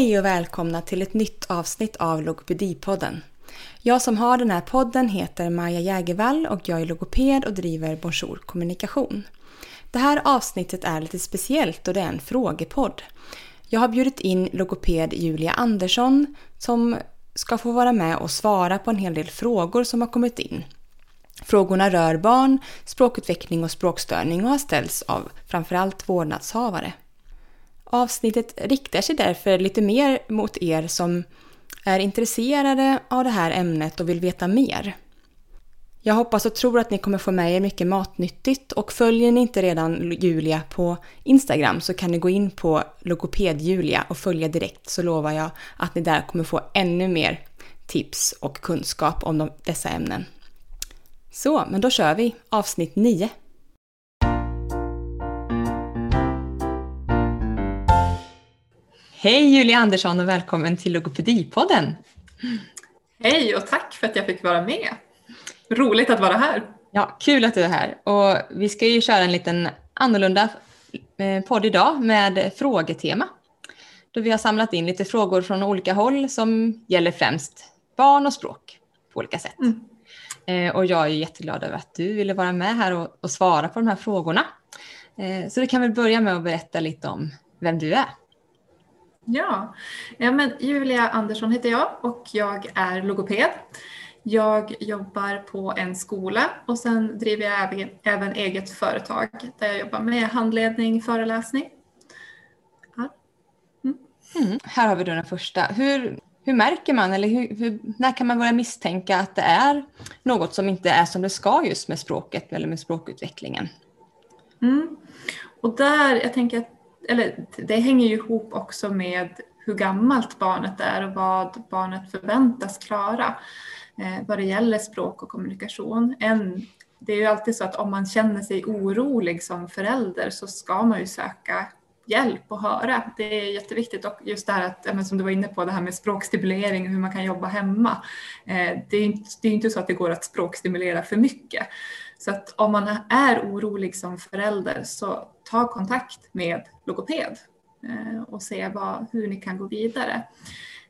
Hej och välkomna till ett nytt avsnitt av Logopedipodden. Jag som har den här podden heter Maja Jägervall och jag är logoped och driver Bonjour Kommunikation. Det här avsnittet är lite speciellt och det är en frågepodd. Jag har bjudit in logoped Julia Andersson som ska få vara med och svara på en hel del frågor som har kommit in. Frågorna rör barn, språkutveckling och språkstörning och har ställts av framförallt vårdnadshavare. Avsnittet riktar sig därför lite mer mot er som är intresserade av det här ämnet och vill veta mer. Jag hoppas och tror att ni kommer få med er mycket matnyttigt och följer ni inte redan Julia på Instagram så kan ni gå in på logopedjulia och följa direkt så lovar jag att ni där kommer få ännu mer tips och kunskap om dessa ämnen. Så, men då kör vi avsnitt 9. Hej Julia Andersson och välkommen till Logopedipodden. Hej och tack för att jag fick vara med. Roligt att vara här. Ja, kul att du är här. Och vi ska ju köra en liten annorlunda eh, podd idag med frågetema. Då vi har samlat in lite frågor från olika håll som gäller främst barn och språk på olika sätt. Mm. Eh, och jag är jätteglad över att du ville vara med här och, och svara på de här frågorna. Eh, så du kan väl börja med att berätta lite om vem du är. Ja, ja men Julia Andersson heter jag och jag är logoped. Jag jobbar på en skola och sen driver jag även, eget företag där jag jobbar med handledning, föreläsning. Här, mm. Mm, här har vi då den första. Hur, hur märker man eller hur, hur, när kan man börja misstänka att det är något som inte är som det ska just med språket eller med språkutvecklingen? Mm. Och där, jag tänker att eller det hänger ju ihop också med hur gammalt barnet är och vad barnet förväntas klara eh, vad det gäller språk och kommunikation. En, det är ju alltid så att om man känner sig orolig som förälder så ska man ju söka hjälp och höra. Det är jätteviktigt och just det här att, som du var inne på, det här med språkstimulering och hur man kan jobba hemma. Eh, det är inte, det är inte så att det går att språkstimulera för mycket. Så att om man är orolig som förälder så ta kontakt med logoped eh, och se vad, hur ni kan gå vidare.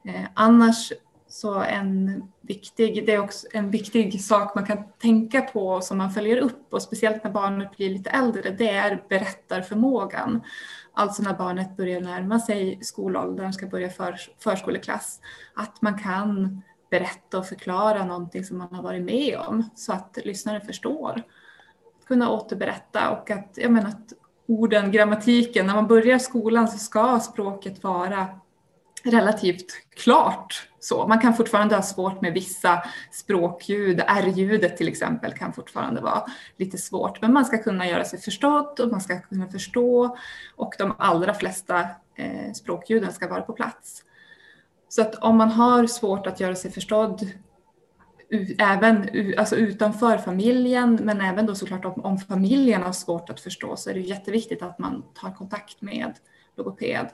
Eh, annars så en viktig, det är också en viktig sak man kan tänka på som man följer upp och speciellt när barnet blir lite äldre, det är berättarförmågan. Alltså när barnet börjar närma sig skolåldern, ska börja för, förskoleklass, att man kan berätta och förklara någonting som man har varit med om så att lyssnaren förstår. Kunna återberätta och att, jag menar, att orden, grammatiken, när man börjar skolan så ska språket vara relativt klart. Så man kan fortfarande ha svårt med vissa språkljud, R-ljudet till exempel kan fortfarande vara lite svårt, men man ska kunna göra sig förstådd och man ska kunna förstå och de allra flesta eh, språkljuden ska vara på plats. Så att om man har svårt att göra sig förstådd även alltså utanför familjen, men även då såklart om, om familjen har svårt att förstå så är det jätteviktigt att man tar kontakt med logoped.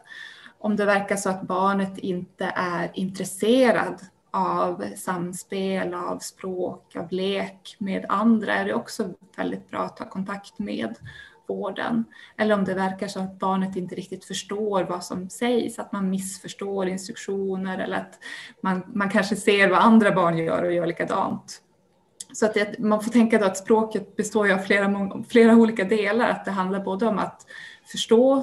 Om det verkar så att barnet inte är intresserad av samspel, av språk, av lek med andra är det också väldigt bra att ta kontakt med vården. Eller om det verkar så att barnet inte riktigt förstår vad som sägs, att man missförstår instruktioner eller att man, man kanske ser vad andra barn gör och gör likadant. Så att det, man får tänka då att språket består av flera, flera olika delar, att det handlar både om att förstå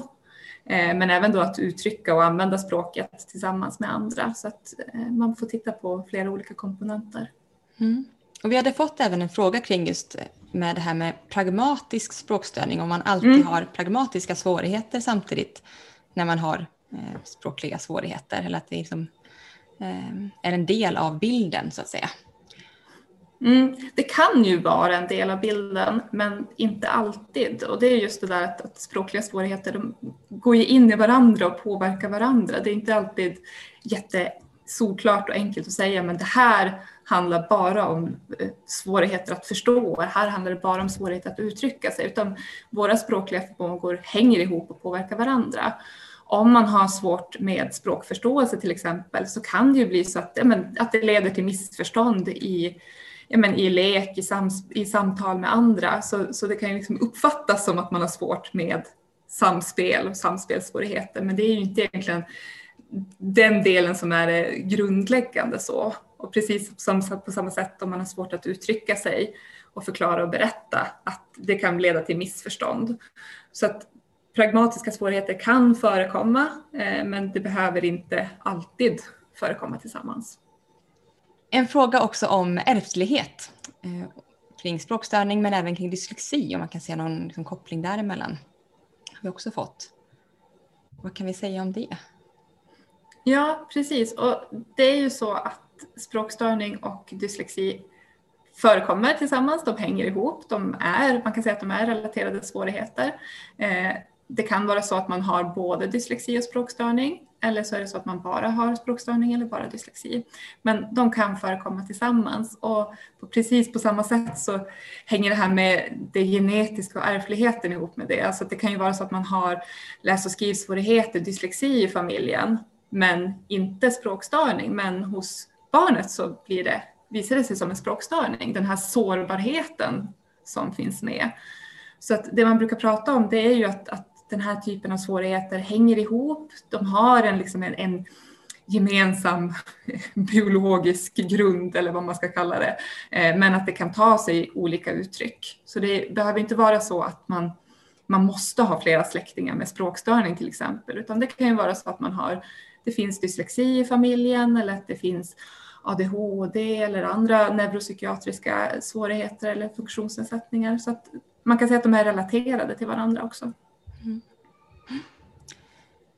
eh, men även då att uttrycka och använda språket tillsammans med andra. Så att eh, man får titta på flera olika komponenter. Mm. Och vi hade fått även en fråga kring just med det här med pragmatisk språkstörning, om man alltid mm. har pragmatiska svårigheter samtidigt när man har eh, språkliga svårigheter, eller att det liksom, eh, är en del av bilden så att säga. Mm, det kan ju vara en del av bilden, men inte alltid. Och det är just det där att, att språkliga svårigheter de går ju in i varandra och påverkar varandra. Det är inte alltid jätte solklart och enkelt att säga, men det här handlar bara om eh, svårigheter att förstå. Här handlar det bara om svårigheter att uttrycka sig, utan våra språkliga förmågor hänger ihop och påverkar varandra. Om man har svårt med språkförståelse till exempel så kan det ju bli så att, ja, men, att det leder till missförstånd i, ja, men, i lek, i, sams, i samtal med andra. Så, så det kan ju liksom uppfattas som att man har svårt med samspel och samspelssvårigheter, men det är ju inte egentligen den delen som är grundläggande så. Och precis som på samma sätt om man har svårt att uttrycka sig och förklara och berätta att det kan leda till missförstånd. Så att pragmatiska svårigheter kan förekomma eh, men det behöver inte alltid förekomma tillsammans. En fråga också om ärftlighet eh, kring språkstörning men även kring dyslexi om man kan se någon liksom, koppling däremellan. har vi också fått. Vad kan vi säga om det? Ja, precis. Och det är ju så att språkstörning och dyslexi förekommer tillsammans, de hänger ihop, de är, man kan säga att de är relaterade svårigheter. Eh, det kan vara så att man har både dyslexi och språkstörning eller så är det så att man bara har språkstörning eller bara dyslexi. Men de kan förekomma tillsammans och på precis på samma sätt så hänger det här med det genetiska och ärftligheten ihop med det. Alltså det kan ju vara så att man har läs och skrivsvårigheter, dyslexi i familjen men inte språkstörning. Men hos barnet så blir det, visar det sig som en språkstörning, den här sårbarheten som finns med. Så att det man brukar prata om det är ju att, att den här typen av svårigheter hänger ihop. De har en, liksom en, en gemensam biologisk grund eller vad man ska kalla det. Eh, men att det kan ta sig olika uttryck. Så det behöver inte vara så att man, man måste ha flera släktingar med språkstörning till exempel, utan det kan ju vara så att man har, det finns dyslexi i familjen eller att det finns ADHD eller andra neuropsykiatriska svårigheter eller funktionsnedsättningar. Så att man kan säga att de är relaterade till varandra också. Mm.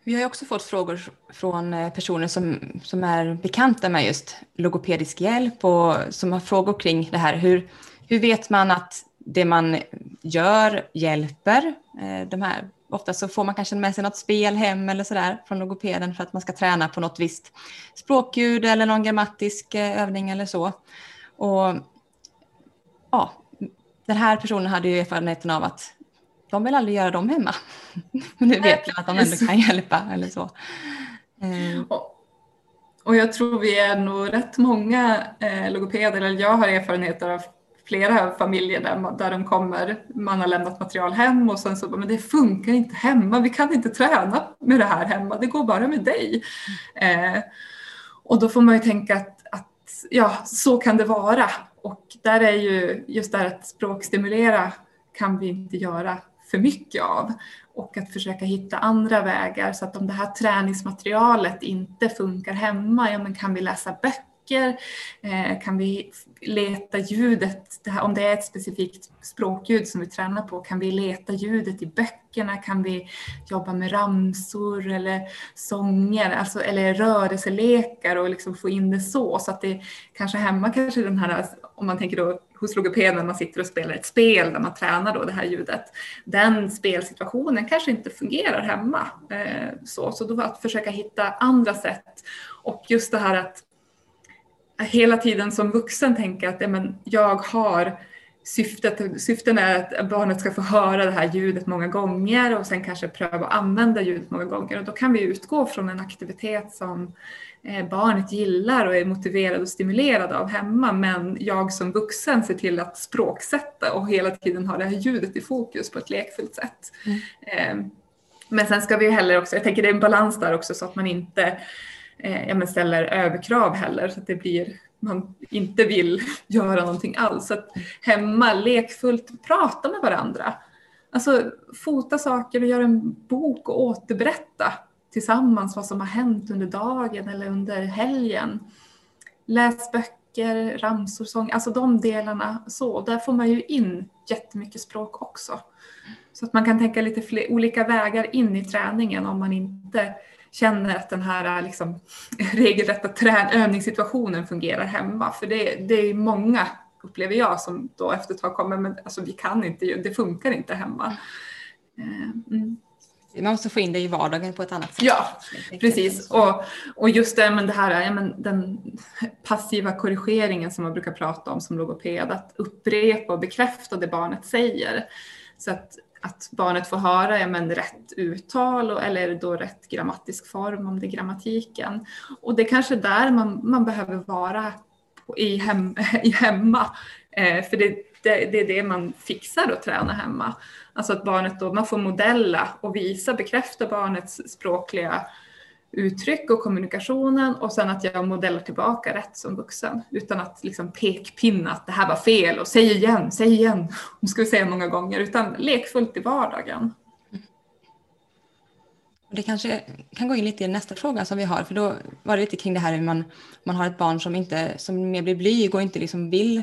Vi har också fått frågor från eh, personer som, som är bekanta med just logopedisk hjälp och som har frågor kring det här. Hur, hur vet man att det man gör hjälper? Eh, de här, ofta så får man kanske med sig något spel hem eller sådär från logopeden för att man ska träna på något visst språkljud eller någon grammatisk eh, övning eller så. Och ja, den här personen hade ju erfarenheten av att de vill aldrig göra dem hemma. Men nu vet jag att de ändå kan hjälpa eller så. Eh. Och jag tror vi är nog rätt många eh, logopeder, eller jag har erfarenheter av flera familjer där, där de kommer, man har lämnat material hem och sen så men det funkar inte hemma, vi kan inte träna med det här hemma, det går bara med dig. Eh, och då får man ju tänka att, att ja, så kan det vara. Och där är ju just det här att språkstimulera kan vi inte göra för mycket av och att försöka hitta andra vägar så att om det här träningsmaterialet inte funkar hemma, ja men kan vi läsa böcker? Eh, kan vi leta ljudet, det här, om det är ett specifikt språkljud som vi tränar på, kan vi leta ljudet i böckerna? Kan vi jobba med ramsor eller sånger, alltså, eller rörelselekar och liksom få in det så, så att det kanske hemma kanske den här, om man tänker då hos logopeden när man sitter och spelar ett spel där man tränar då det här ljudet. Den spelsituationen kanske inte fungerar hemma. Eh, så, så då att försöka hitta andra sätt. Och just det här att hela tiden som vuxen tänka att ja, men jag har syftet, syften är att barnet ska få höra det här ljudet många gånger och sen kanske pröva att använda ljudet många gånger och då kan vi utgå från en aktivitet som Eh, barnet gillar och är motiverad och stimulerad av hemma men jag som vuxen ser till att språksätta och hela tiden ha det här ljudet i fokus på ett lekfullt sätt. Mm. Eh, men sen ska vi heller också, jag tänker det är en balans där också så att man inte eh, ja, ställer överkrav heller så att det blir man inte vill göra någonting alls. Så att hemma lekfullt prata med varandra. Alltså fota saker och göra en bok och återberätta tillsammans vad som har hänt under dagen eller under helgen. Läs böcker, ramsor, sång, alltså de delarna så. Där får man ju in jättemycket språk också. Så att man kan tänka lite fler, olika vägar in i träningen om man inte känner att den här liksom, regelrätta trän övningssituationen fungerar hemma. För det, det är många, upplever jag, som då efter ett tag kommer, men alltså, vi kan inte, det funkar inte hemma. Mm. Man måste få in det i vardagen på ett annat sätt. Ja, precis. Och, och just det, men det här ja, men den passiva korrigeringen som man brukar prata om som logoped, att upprepa och bekräfta det barnet säger. Så att, att barnet får höra ja, men rätt uttal och, eller då rätt grammatisk form om det är grammatiken. Och det är kanske där man, man behöver vara i, hem, i hemma. Eh, för det, det, det är det man fixar att träna hemma. Alltså att barnet då, man får modella och visa, bekräfta barnets språkliga uttryck och kommunikationen och sen att jag modellar tillbaka rätt som vuxen utan att liksom pekpinna att det här var fel och säg igen, säg igen, nu ska vi säga många gånger, utan lekfullt i vardagen. Det kanske kan gå in lite i nästa fråga som vi har, för då var det lite kring det här hur man, man har ett barn som, inte, som mer blir blyg och inte liksom vill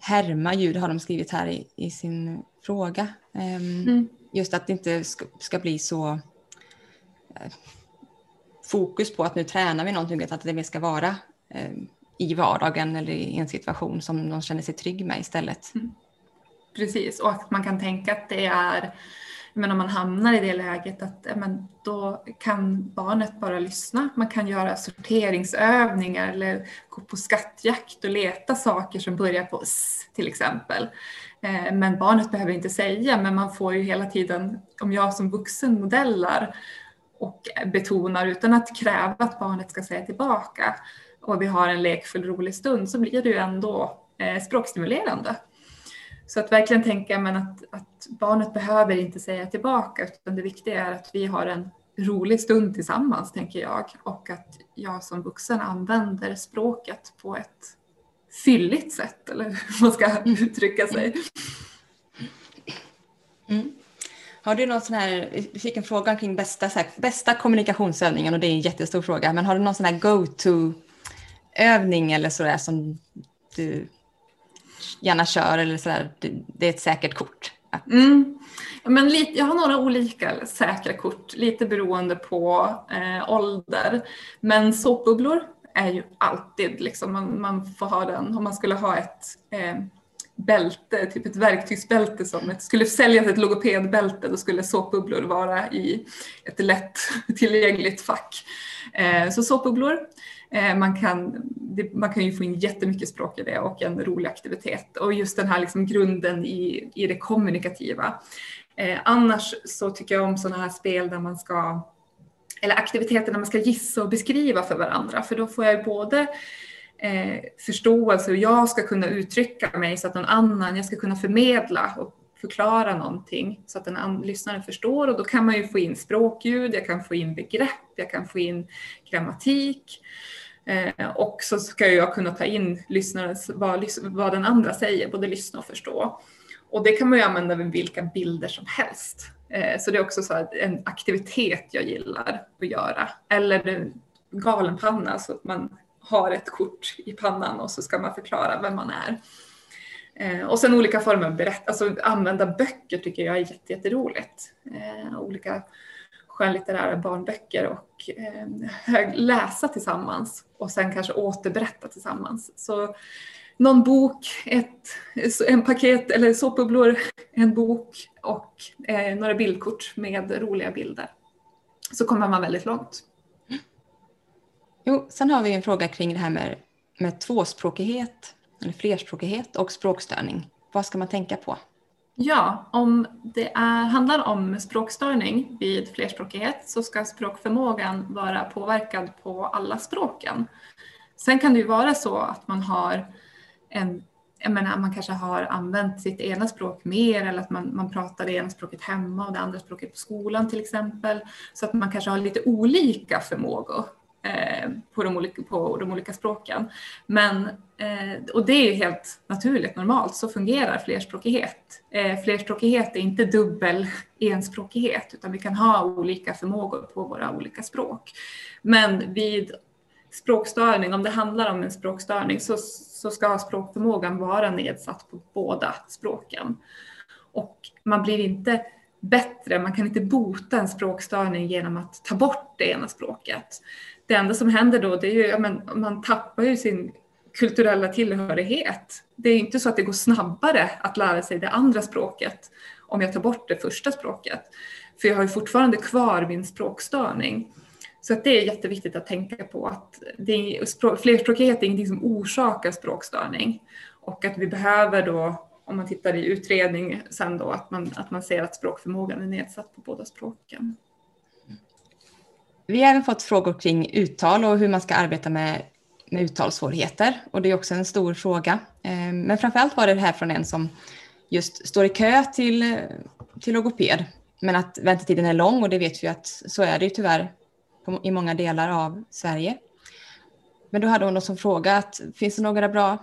härma ljud, har de skrivit här i, i sin fråga. Um, mm. Just att det inte ska, ska bli så uh, fokus på att nu tränar vi någonting, att det ska vara eh, i vardagen eller i en situation som de känner sig trygg med istället. Mm. Precis, och att man kan tänka att det är men om man hamnar i det läget att men då kan barnet bara lyssna. Man kan göra sorteringsövningar eller gå på skattjakt och leta saker som börjar på s till exempel. Eh, men barnet behöver inte säga, men man får ju hela tiden, om jag som vuxen modellar och betonar utan att kräva att barnet ska säga tillbaka och vi har en lekfull rolig stund så blir det ju ändå eh, språkstimulerande. Så att verkligen tänka men att, att barnet behöver inte säga tillbaka utan det viktiga är att vi har en rolig stund tillsammans tänker jag och att jag som vuxen använder språket på ett fylligt sätt eller hur man ska uttrycka sig. Mm. mm. Har du någon sån här, vi fick en fråga kring bästa, här, bästa kommunikationsövningen och det är en jättestor fråga, men har du någon sån här go-to övning eller sådär som du gärna kör eller sådär, det är ett säkert kort. Mm. Men lite, jag har några olika säkra kort, lite beroende på eh, ålder. Men såpbubblor är ju alltid, liksom, man, man får ha den, om man skulle ha ett eh, bälte, typ ett verktygsbälte som ett, skulle säljas ett logopedbälte, då skulle såpbubblor vara i ett lätt tillgängligt fack. Eh, så såpbubblor Eh, man kan, man kan ju få in jättemycket språk i det och en rolig aktivitet och just den här liksom grunden i, i det kommunikativa. Eh, annars så tycker jag om sådana här spel där man ska, eller aktiviteter där man ska gissa och beskriva för varandra för då får jag ju både eh, förståelse och jag ska kunna uttrycka mig så att någon annan, jag ska kunna förmedla och förklara någonting så att den lyssnaren förstår och då kan man ju få in språkljud, jag kan få in begrepp, jag kan få in grammatik. Eh, och så ska jag kunna ta in lyssnarens, vad, vad den andra säger, både lyssna och förstå. Och det kan man ju använda med vilka bilder som helst. Eh, så det är också så en aktivitet jag gillar att göra. Eller galenpanna, så att man har ett kort i pannan och så ska man förklara vem man är. Eh, och sen olika former av berätt, alltså använda böcker tycker jag är jätteroligt. Eh, olika skönlitterära barnböcker och eh, läsa tillsammans och sen kanske återberätta tillsammans. Så någon bok, ett, en paket eller såpbubblor, en bok och eh, några bildkort med roliga bilder. Så kommer man väldigt långt. Jo, sen har vi en fråga kring det här med, med tvåspråkighet eller flerspråkighet och språkstörning. Vad ska man tänka på? Ja, om det är, handlar om språkstörning vid flerspråkighet så ska språkförmågan vara påverkad på alla språken. Sen kan det ju vara så att man har en jag menar, man kanske har använt sitt ena språk mer eller att man, man pratar det ena språket hemma och det andra språket på skolan till exempel. Så att man kanske har lite olika förmågor Eh, på, de olika, på de olika språken. Men, eh, och det är ju helt naturligt, normalt, så fungerar flerspråkighet. Eh, flerspråkighet är inte dubbel enspråkighet, utan vi kan ha olika förmågor på våra olika språk. Men vid språkstörning, om det handlar om en språkstörning, så, så ska språkförmågan vara nedsatt på båda språken. Och man blir inte bättre, man kan inte bota en språkstörning genom att ta bort det ena språket det enda som händer då det är ju, ja, men, man tappar ju sin kulturella tillhörighet. Det är inte så att det går snabbare att lära sig det andra språket om jag tar bort det första språket. För jag har ju fortfarande kvar min språkstörning. Så att det är jätteviktigt att tänka på att det är, flerspråkighet är ingenting som orsakar språkstörning. Och att vi behöver då, om man tittar i utredning sen då, att man, att man ser att språkförmågan är nedsatt på båda språken. Vi har även fått frågor kring uttal och hur man ska arbeta med, med uttalssvårigheter. Och det är också en stor fråga. Ehm, men framförallt var det här från en som just står i kö till, till logoped. Men att väntetiden är lång och det vet vi att så är det ju tyvärr i många delar av Sverige. Men då hade hon som fråga att finns det några bra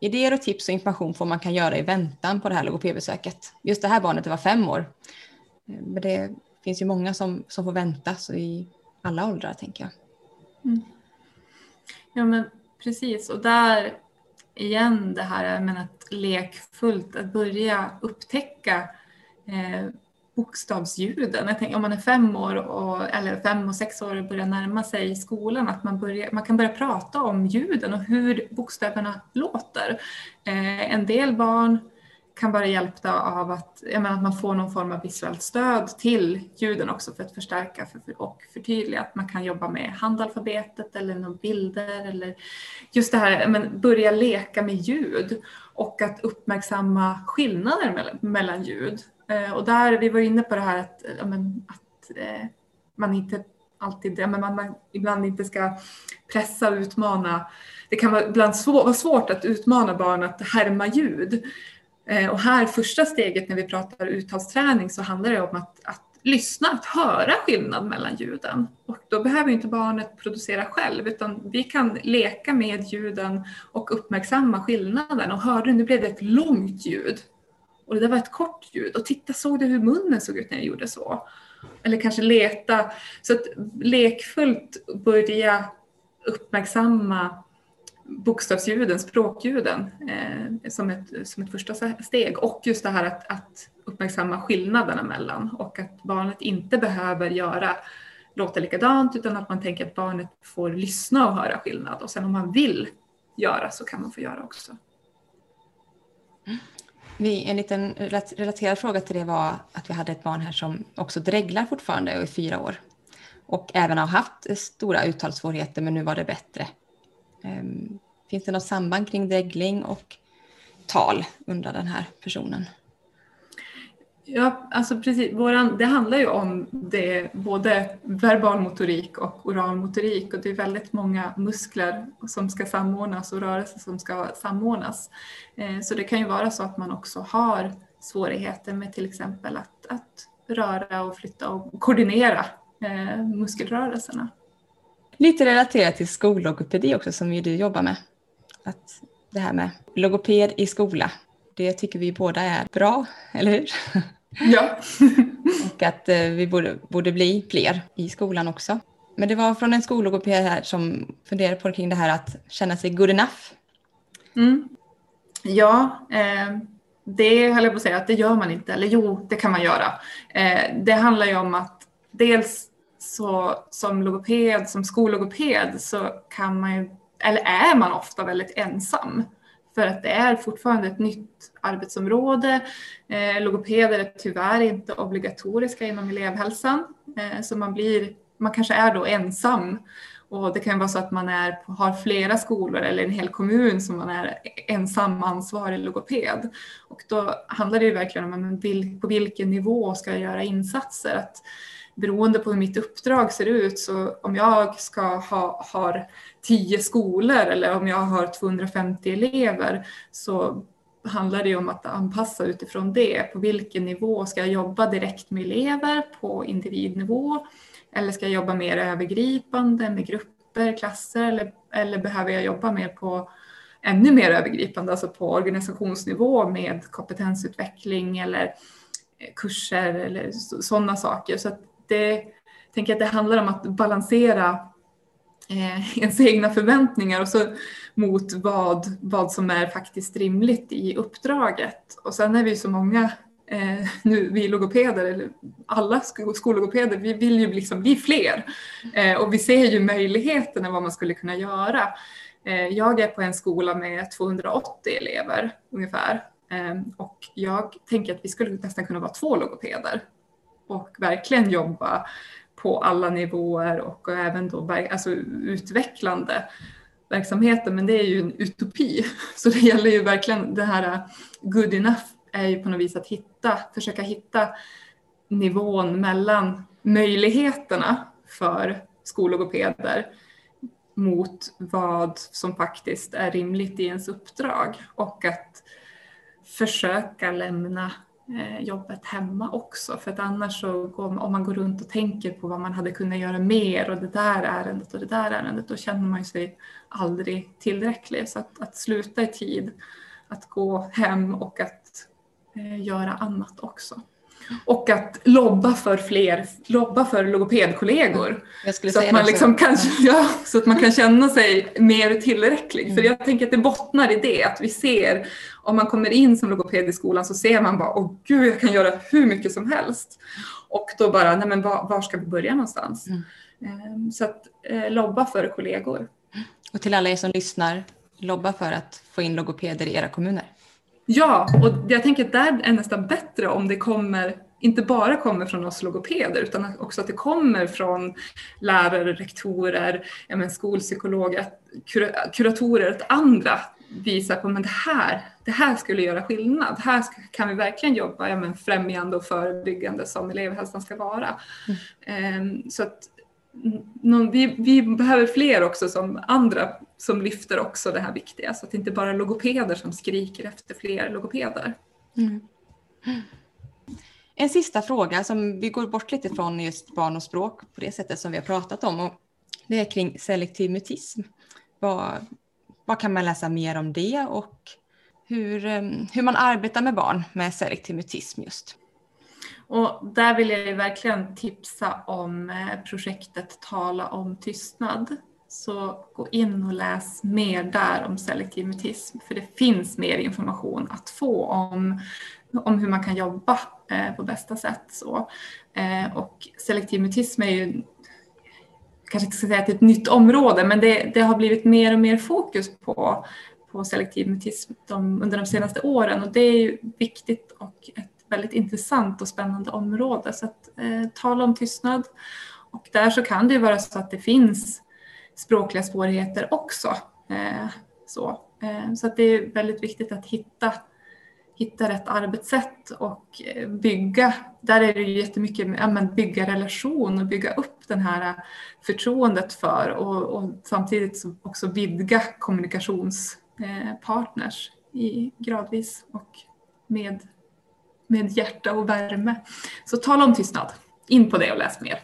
idéer och tips och information på vad man kan göra i väntan på det här logopedbesöket? Just det här barnet det var fem år. Ehm, men det finns ju många som, som får vänta så i alla åldrar tänker jag. Mm. Ja men precis och där igen det här med att lekfullt att börja upptäcka eh, bokstavsljuden. Jag tänker, om man är fem år och, eller fem och sex år och börjar närma sig skolan, att man, börjar, man kan börja prata om ljuden och hur bokstäverna låter. Eh, en del barn kan vara hjälpta av att, jag menar, att man får någon form av visuellt stöd till ljuden också för att förstärka och förtydliga. Att man kan jobba med handalfabetet eller några bilder eller just det här, men börja leka med ljud och att uppmärksamma skillnader mellan ljud. Eh, och där, vi var inne på det här att, men, att eh, man inte alltid, men man, man, ibland inte ska pressa och utmana. Det kan vara ibland svår, vara svårt att utmana barn att härma ljud. Eh, och här första steget när vi pratar uttalsträning så handlar det om att, att lyssna, att höra skillnad mellan ljuden. Och då behöver inte barnet producera själv utan vi kan leka med ljuden och uppmärksamma skillnaden. Och hörde du, nu blev det ett långt ljud och det där var ett kort ljud. Och titta, såg du hur munnen såg ut när jag gjorde så? Eller kanske leta. Så att lekfullt börja uppmärksamma bokstavsljuden, språkljuden eh, som, ett, som ett första steg. Och just det här att, att uppmärksamma skillnaderna mellan och att barnet inte behöver göra låta likadant utan att man tänker att barnet får lyssna och höra skillnad och sen om man vill göra så kan man få göra också. Mm. Vi, en liten relaterad fråga till det var att vi hade ett barn här som också dreglar fortfarande och är fyra år. Och även har haft stora uttalssvårigheter men nu var det bättre. Ehm, finns det något samband kring dregling och tal, undrar den här personen. Ja, alltså precis. Våran, det handlar ju om det, både verbal motorik och oral motorik och det är väldigt många muskler som ska samordnas och rörelser som ska samordnas. Ehm, så det kan ju vara så att man också har svårigheter med till exempel att, att röra och flytta och koordinera eh, muskelrörelserna. Lite relaterat till skollogopedi också som ju du jobbar med. Att det här med logoped i skola, det tycker vi båda är bra, eller hur? Ja. och att eh, vi borde, borde bli fler i skolan också. Men det var från en skollogoped här som funderade på kring det här att känna sig good enough. Mm. Ja, eh, det höll jag på att säga att det gör man inte. Eller jo, det kan man göra. Eh, det handlar ju om att dels så som logoped, som skollogoped så kan man ju, eller är man ofta väldigt ensam. För att det är fortfarande ett nytt arbetsområde. Eh, logopeder är tyvärr inte obligatoriska inom elevhälsan. Eh, så man, blir, man kanske är då ensam. Och det kan vara så att man är, har flera skolor eller en hel kommun som man är ensam ansvarig logoped. Och då handlar det ju verkligen om på vilken nivå ska jag göra insatser. Att beroende på hur mitt uppdrag ser ut så om jag ska ha har tio skolor eller om jag har 250 elever så handlar det om att anpassa utifrån det. På vilken nivå ska jag jobba direkt med elever på individnivå? Eller ska jag jobba mer övergripande med grupper, klasser eller, eller behöver jag jobba mer på ännu mer övergripande, alltså på organisationsnivå med kompetensutveckling eller kurser eller sådana saker. Så det tänker att det handlar om att balansera eh, ens egna förväntningar och så mot vad, vad som är faktiskt rimligt i uppdraget. Och sen är vi så många eh, nu, vi logopeder, eller alla skollogopeder, vi vill ju liksom bli fler. Eh, och vi ser ju möjligheterna vad man skulle kunna göra. Eh, jag är på en skola med 280 elever ungefär. Eh, och jag tänker att vi skulle nästan kunna vara två logopeder och verkligen jobba på alla nivåer och även då alltså utvecklande verksamheten. Men det är ju en utopi. Så det gäller ju verkligen det här äh, good enough är ju på något vis att hitta, försöka hitta nivån mellan möjligheterna för skollogopeder mot vad som faktiskt är rimligt i ens uppdrag och att försöka lämna Eh, jobbet hemma också. För att annars så, går, om man går runt och tänker på vad man hade kunnat göra mer och det där ärendet och det där ärendet, då känner man sig aldrig tillräcklig. Så att, att sluta i tid, att gå hem och att eh, göra annat också. Och att lobba för fler, lobba för logopedkollegor. så, att man liksom kan, ja, så att man kan känna sig mer tillräcklig. Mm. För jag tänker att det bottnar i det, att vi ser, om man kommer in som logoped i skolan så ser man bara, åh gud, jag kan göra hur mycket som helst. Och då bara, nej men var, var ska vi börja någonstans? Mm. Ehm, så att eh, lobba för kollegor. Och till alla er som lyssnar, lobba för att få in logopeder i era kommuner. Ja, och jag tänker att där är nästan bättre om det kommer inte bara kommer från oss logopeder utan också att det kommer från lärare, rektorer, men skolpsykologer, kuratorer, att andra visar på att det här, det här skulle göra skillnad. Här kan vi verkligen jobba ja men främjande och förebyggande som elevhälsan ska vara. Mm. Så att vi, vi, behöver fler också som andra som lyfter också det här viktiga så att det inte bara är logopeder som skriker efter fler logopeder. Mm. En sista fråga som vi går bort lite från just barn och språk på det sättet som vi har pratat om och det är kring selektiv mutism. Vad, vad kan man läsa mer om det och hur, eh, hur man arbetar med barn med selektiv mutism just? Och där vill jag verkligen tipsa om eh, projektet Tala om tystnad. Så gå in och läs mer där om selektiv mutism, för det finns mer information att få om, om hur man kan jobba eh, på bästa sätt. Så. Eh, och selektiv mutism är ju, kanske inte ska säga att det är ett nytt område, men det, det har blivit mer och mer fokus på, på selektiv mutism de, under de senaste åren och det är ju viktigt och ett väldigt intressant och spännande område. Så att eh, tala om tystnad. Och där så kan det ju vara så att det finns språkliga svårigheter också. Eh, så eh, så att det är väldigt viktigt att hitta, hitta rätt arbetssätt och eh, bygga. Där är det ju jättemycket ja, bygga relation och bygga upp det här eh, förtroendet för och, och samtidigt också vidga kommunikationspartners eh, i, gradvis och med med hjärta och värme. Så tala om tystnad. In på det och läs mer.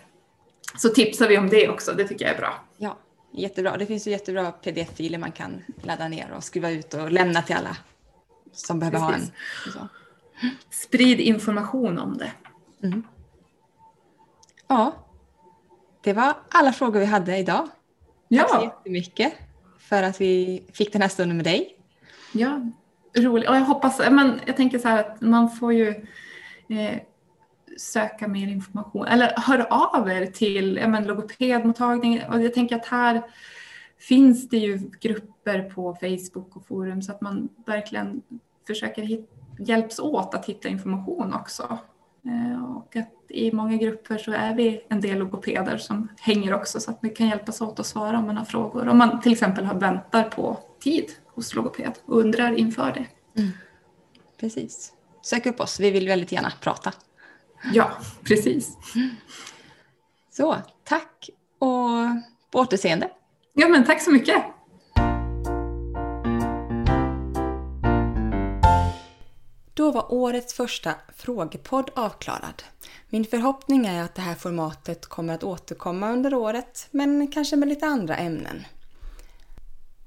Så tipsar vi om det också, det tycker jag är bra. Ja, jättebra. Det finns ju jättebra pdf-filer man kan ladda ner och skriva ut och lämna till alla som behöver Precis. ha en. Sprid information om det. Mm. Ja, det var alla frågor vi hade idag. Ja. Tack så jättemycket för att vi fick den här stunden med dig. Ja, rolig. Och jag hoppas, men jag tänker så här att man får ju eh, söka mer information eller hör av er till ja, men, logopedmottagning. Och jag tänker att här finns det ju grupper på Facebook och forum så att man verkligen försöker hit, hjälps åt att hitta information också. Eh, och att i många grupper så är vi en del logopeder som hänger också så att vi kan hjälpas åt att svara om man har frågor. Om man till exempel har väntar på tid hos logoped och undrar inför det. Mm. Precis. Sök upp oss, vi vill väldigt gärna prata. Ja, precis. Så, tack och på återseende. Ja, men tack så mycket. Då var årets första frågepodd avklarad. Min förhoppning är att det här formatet kommer att återkomma under året, men kanske med lite andra ämnen.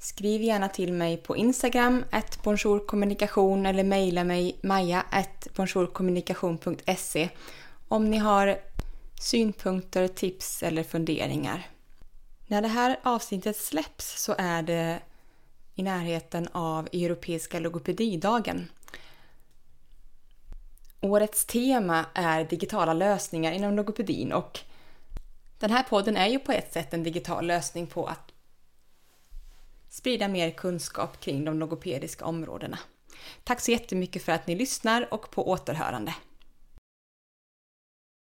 Skriv gärna till mig på Instagram, ett bonjourkommunikation eller mejla mig maja.bonjourkommunikation.se om ni har synpunkter, tips eller funderingar. När det här avsnittet släpps så är det i närheten av Europeiska logopedidagen. Årets tema är digitala lösningar inom logopedin och den här podden är ju på ett sätt en digital lösning på att sprida mer kunskap kring de logopediska områdena. Tack så jättemycket för att ni lyssnar och på återhörande.